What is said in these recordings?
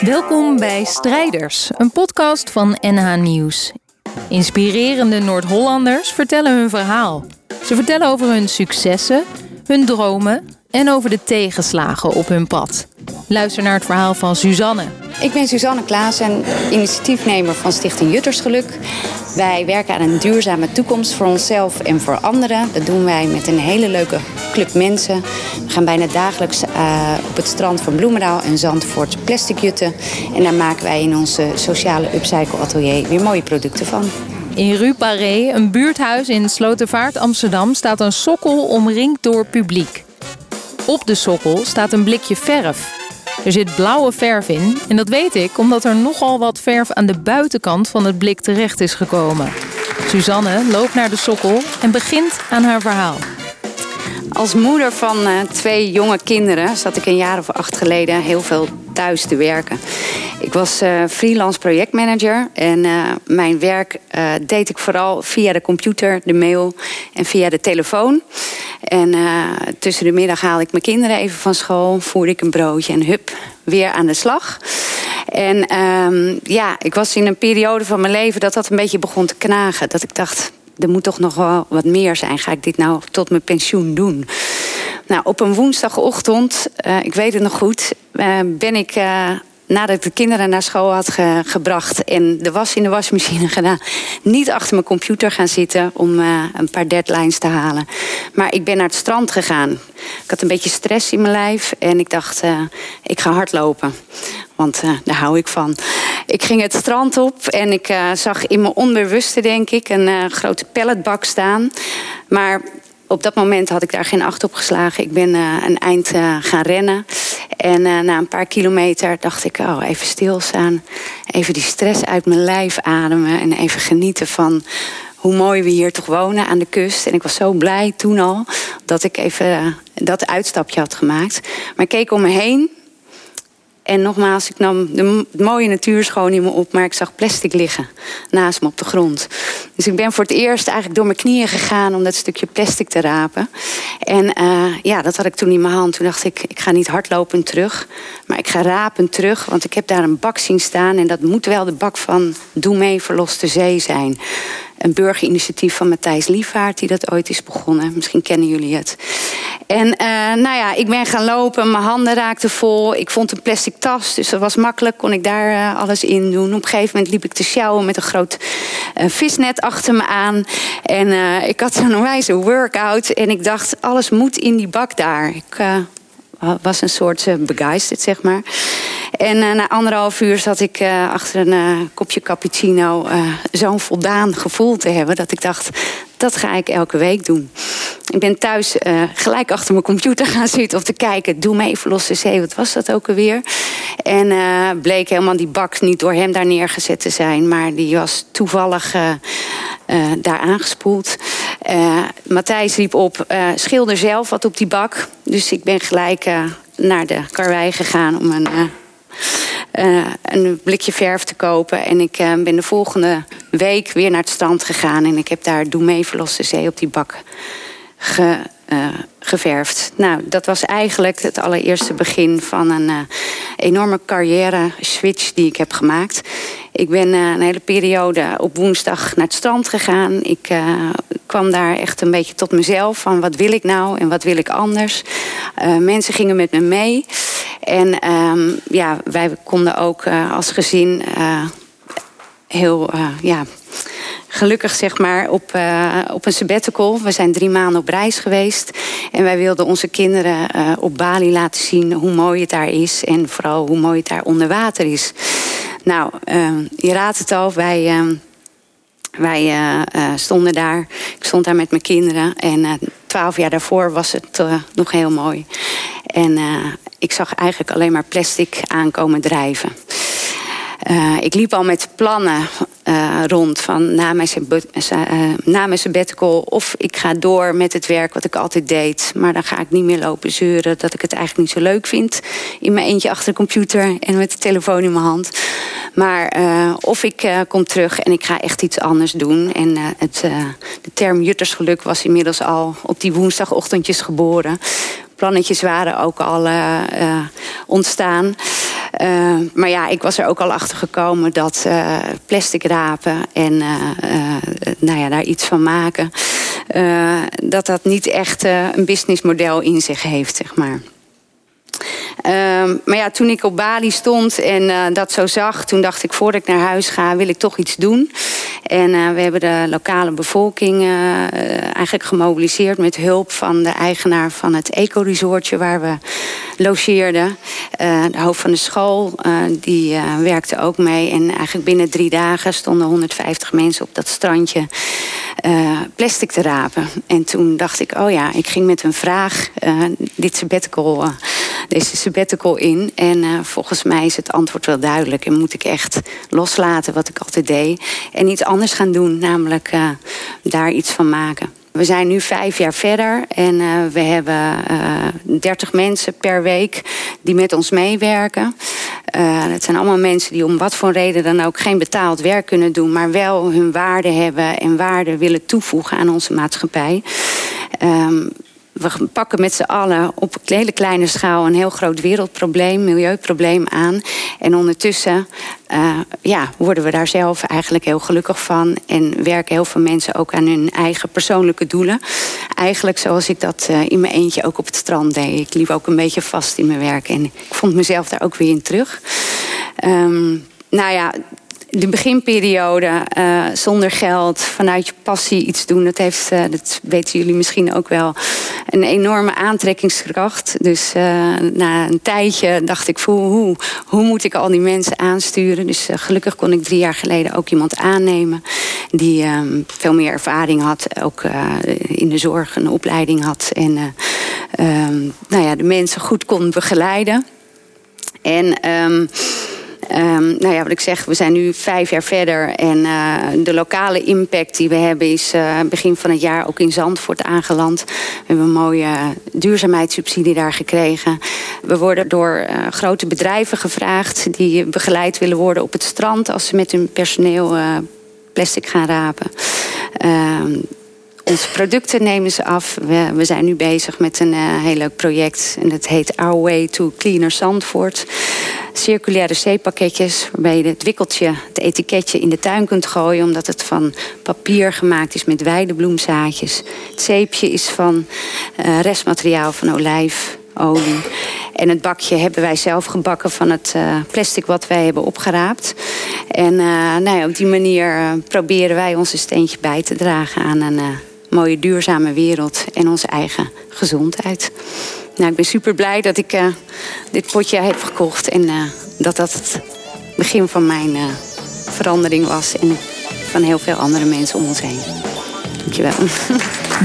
Welkom bij Strijders, een podcast van NH Nieuws. Inspirerende Noord-Hollanders vertellen hun verhaal. Ze vertellen over hun successen, hun dromen en over de tegenslagen op hun pad. Luister naar het verhaal van Suzanne. Ik ben Suzanne Klaassen, initiatiefnemer van Stichting Juttersgeluk. Wij werken aan een duurzame toekomst voor onszelf en voor anderen. Dat doen wij met een hele leuke club mensen. We gaan bijna dagelijks uh, op het strand van Bloemendaal en Zandvoort plastic jutten. En daar maken wij in onze sociale upcycle atelier weer mooie producten van. In Rue Paré, een buurthuis in Slotervaart, Amsterdam, staat een sokkel omringd door publiek. Op de sokkel staat een blikje verf. Er zit blauwe verf in en dat weet ik omdat er nogal wat verf aan de buitenkant van het blik terecht is gekomen. Suzanne loopt naar de sokkel en begint aan haar verhaal. Als moeder van uh, twee jonge kinderen zat ik een jaar of acht geleden heel veel thuis te werken. Ik was uh, freelance projectmanager en uh, mijn werk deed ik vooral via de computer, de mail en via de telefoon. En tussen de middag haalde ik mijn kinderen even van school, voerde ik een broodje en hup, weer aan de slag. En um, ja, ik was in een periode van mijn leven dat dat een beetje begon te knagen. Dat ik dacht, er moet toch nog wel wat meer zijn. Ga ik dit nou tot mijn pensioen doen? Nou, op een woensdagochtend, uh, ik weet het nog goed, uh, ben ik. Nadat ik de kinderen naar school had ge gebracht en de was in de wasmachine gedaan, niet achter mijn computer gaan zitten om uh, een paar deadlines te halen. Maar ik ben naar het strand gegaan. Ik had een beetje stress in mijn lijf en ik dacht, uh, ik ga hardlopen. Want uh, daar hou ik van. Ik ging het strand op en ik zag in mijn onbewuste, denk ik, een grote palletbak staan. Maar op dat moment had ik daar geen acht op geslagen. Ik ben uh, een eind uh, gaan rennen. En uh, na een paar kilometer dacht ik, oh, even stilstaan. Even die stress uit mijn lijf ademen. En even genieten van hoe mooi we hier toch wonen aan de kust. En ik was zo blij toen al dat ik even dat uitstapje had gemaakt. Maar ik keek om me heen en nogmaals, ik nam de mooie natuur schoon in me op, maar ik zag plastic liggen naast me op de grond. Dus ik ben voor het eerst eigenlijk door mijn knieën gegaan om dat stukje plastic te rapen. En uh, ja, dat had ik toen in mijn hand. Toen dacht ik, ik ga niet hardlopend terug, maar ik ga rapend terug, want ik heb daar een bak zien staan en dat moet wel de bak van Doe mee, verlos de zee zijn een burgerinitiatief van Matthijs Liefvaart, die dat ooit is begonnen. Misschien kennen jullie het. En uh, nou ja, ik ben gaan lopen, mijn handen raakten vol. Ik vond een plastic tas, dus dat was makkelijk, kon ik daar uh, alles in doen. Op een gegeven moment liep ik te sjouwen met een groot uh, visnet achter me aan. En ik had zo'n wijze workout en ik dacht, alles moet in die bak daar. Ik was een soort begeisterd, zeg maar. En na anderhalf uur zat ik achter een kopje cappuccino zo'n voldaan gevoel te hebben dat ik dacht, dat ga ik elke week doen. Ik ben thuis gelijk achter mijn computer gaan zitten of te kijken, doe me even los zee, wat was dat ook alweer? En bleek helemaal die bak niet door hem daar neergezet te zijn, maar die was toevallig daar aangespoeld. Matthijs riep op, schilder zelf wat op die bak. Dus ik ben gelijk naar de karwei gegaan om een een blikje verf te kopen. En ik ben de volgende week weer naar het strand gegaan. En ik heb daar Doe mee verloste zee op die bak ge, uh, geverfd. Nou, dat was eigenlijk het allereerste begin van een enorme carrière switch die ik heb gemaakt. Ik ben een hele periode op woensdag naar het strand gegaan. Ik kwam daar echt een beetje tot mezelf van wat wil ik nou en wat wil ik anders. mensen gingen met me mee. En um, ja, wij konden ook als gezin heel uh, ja, gelukkig zeg maar op, op een sabbatical. We zijn drie maanden op reis geweest. En wij wilden onze kinderen op Bali laten zien hoe mooi het daar is. En vooral hoe mooi het daar onder water is. Nou, ehm, je raadt het al, wij... Ehm, wij uh, uh, stonden daar. Ik stond daar met mijn kinderen. En uh, twaalf jaar daarvoor was het nog heel mooi. En ik zag eigenlijk alleen maar plastic aankomen drijven. Uh, ik liep al met plannen uh, rond van na mijn, uh, na sabbatical of ik ga door met het werk wat ik altijd deed. Maar dan ga ik niet meer lopen zeuren dat ik het eigenlijk niet zo leuk vind. In mijn eentje achter de computer en met de telefoon in mijn hand. Maar of ik kom terug en ik ga echt iets anders doen. En het, de term juttersgeluk was inmiddels al op die woensdagochtendjes geboren plannetjes waren ook al ontstaan. Maar ja, ik was er ook al achter gekomen dat plastic rapen en nou ja, daar iets van maken, dat dat niet echt een businessmodel in zich heeft, zeg maar. Ehm, maar ja, toen ik op Bali stond en dat zo zag, toen dacht ik voordat ik naar huis ga, wil ik toch iets doen. En uh, we hebben de lokale bevolking uh, eigenlijk gemobiliseerd met hulp van de eigenaar van het eco-resortje waar we logeerden. de hoofd van de school, die werkte ook mee. En eigenlijk binnen drie dagen stonden 150 mensen op dat strandje plastic te rapen. En toen dacht ik, oh ja, ik ging met een vraag dit sabbatical deze sabbatical in. En uh, volgens mij is het antwoord wel duidelijk. En moet ik echt loslaten wat ik altijd deed. En iets anders gaan doen, namelijk uh, daar iets van maken. We zijn nu vijf jaar verder en uh, we hebben 30 mensen per week die met ons meewerken. Het zijn allemaal mensen die om wat voor reden dan ook geen betaald werk kunnen doen, maar wel hun waarde hebben en waarde willen toevoegen aan onze maatschappij. Um, we pakken met z'n allen op een hele kleine schaal een heel groot wereldprobleem, milieuprobleem aan. En ondertussen uh, ja, worden we daar zelf eigenlijk heel gelukkig van. En werken heel veel mensen ook aan hun eigen persoonlijke doelen. Eigenlijk zoals ik dat uh, in mijn eentje ook op het strand deed. Ik liep ook een beetje vast in mijn werk en ik vond mezelf daar ook weer in terug. Um, nou ja, de beginperiode uh, zonder geld, vanuit je passie iets doen, dat heeft, dat weten jullie misschien ook wel, een enorme aantrekkingskracht. Dus uh, na een tijdje dacht ik, hoe, hoe moet ik al die mensen aansturen? Dus gelukkig kon ik drie jaar geleden ook iemand aannemen die um, veel meer ervaring had, ook in de zorg een opleiding had en um, nou ja, de mensen goed kon begeleiden. En um, Um, nou ja, wat ik zeg, we zijn nu vijf jaar verder. En uh, de lokale impact die we hebben is uh, begin van het jaar ook in Zandvoort aangeland. We hebben een mooie duurzaamheidssubsidie daar gekregen. We worden door uh, grote bedrijven gevraagd die begeleid willen worden op het strand als ze met hun personeel plastic gaan rapen. Onze producten nemen ze af. We, zijn nu bezig met een uh, heel leuk project. En dat heet Our Way to Cleaner Zandvoort. Circulaire zeepakketjes waarbij je het wikkeltje, het etiketje in de tuin kunt gooien. Omdat het van papier gemaakt is met weidebloemzaadjes. Het zeepje is van uh, restmateriaal van olijfolie. En het bakje hebben wij zelf gebakken van het uh, plastic wat wij hebben opgeraapt. En nou ja, op die manier proberen wij onze steentje bij te dragen aan een mooie duurzame wereld en onze eigen gezondheid. Nou, ik ben super blij dat ik uh, dit potje heb gekocht en uh, dat dat het begin van mijn uh, verandering was en van heel veel andere mensen om ons heen. Dankjewel.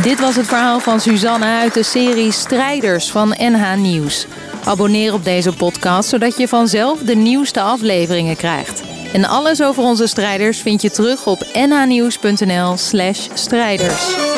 Dit was het verhaal van Suzanne uit de serie Strijders van NH Nieuws. Abonneer op deze podcast zodat je vanzelf de nieuwste afleveringen krijgt. En alles over onze strijders vind je terug op nhnieuws.nl/strijders.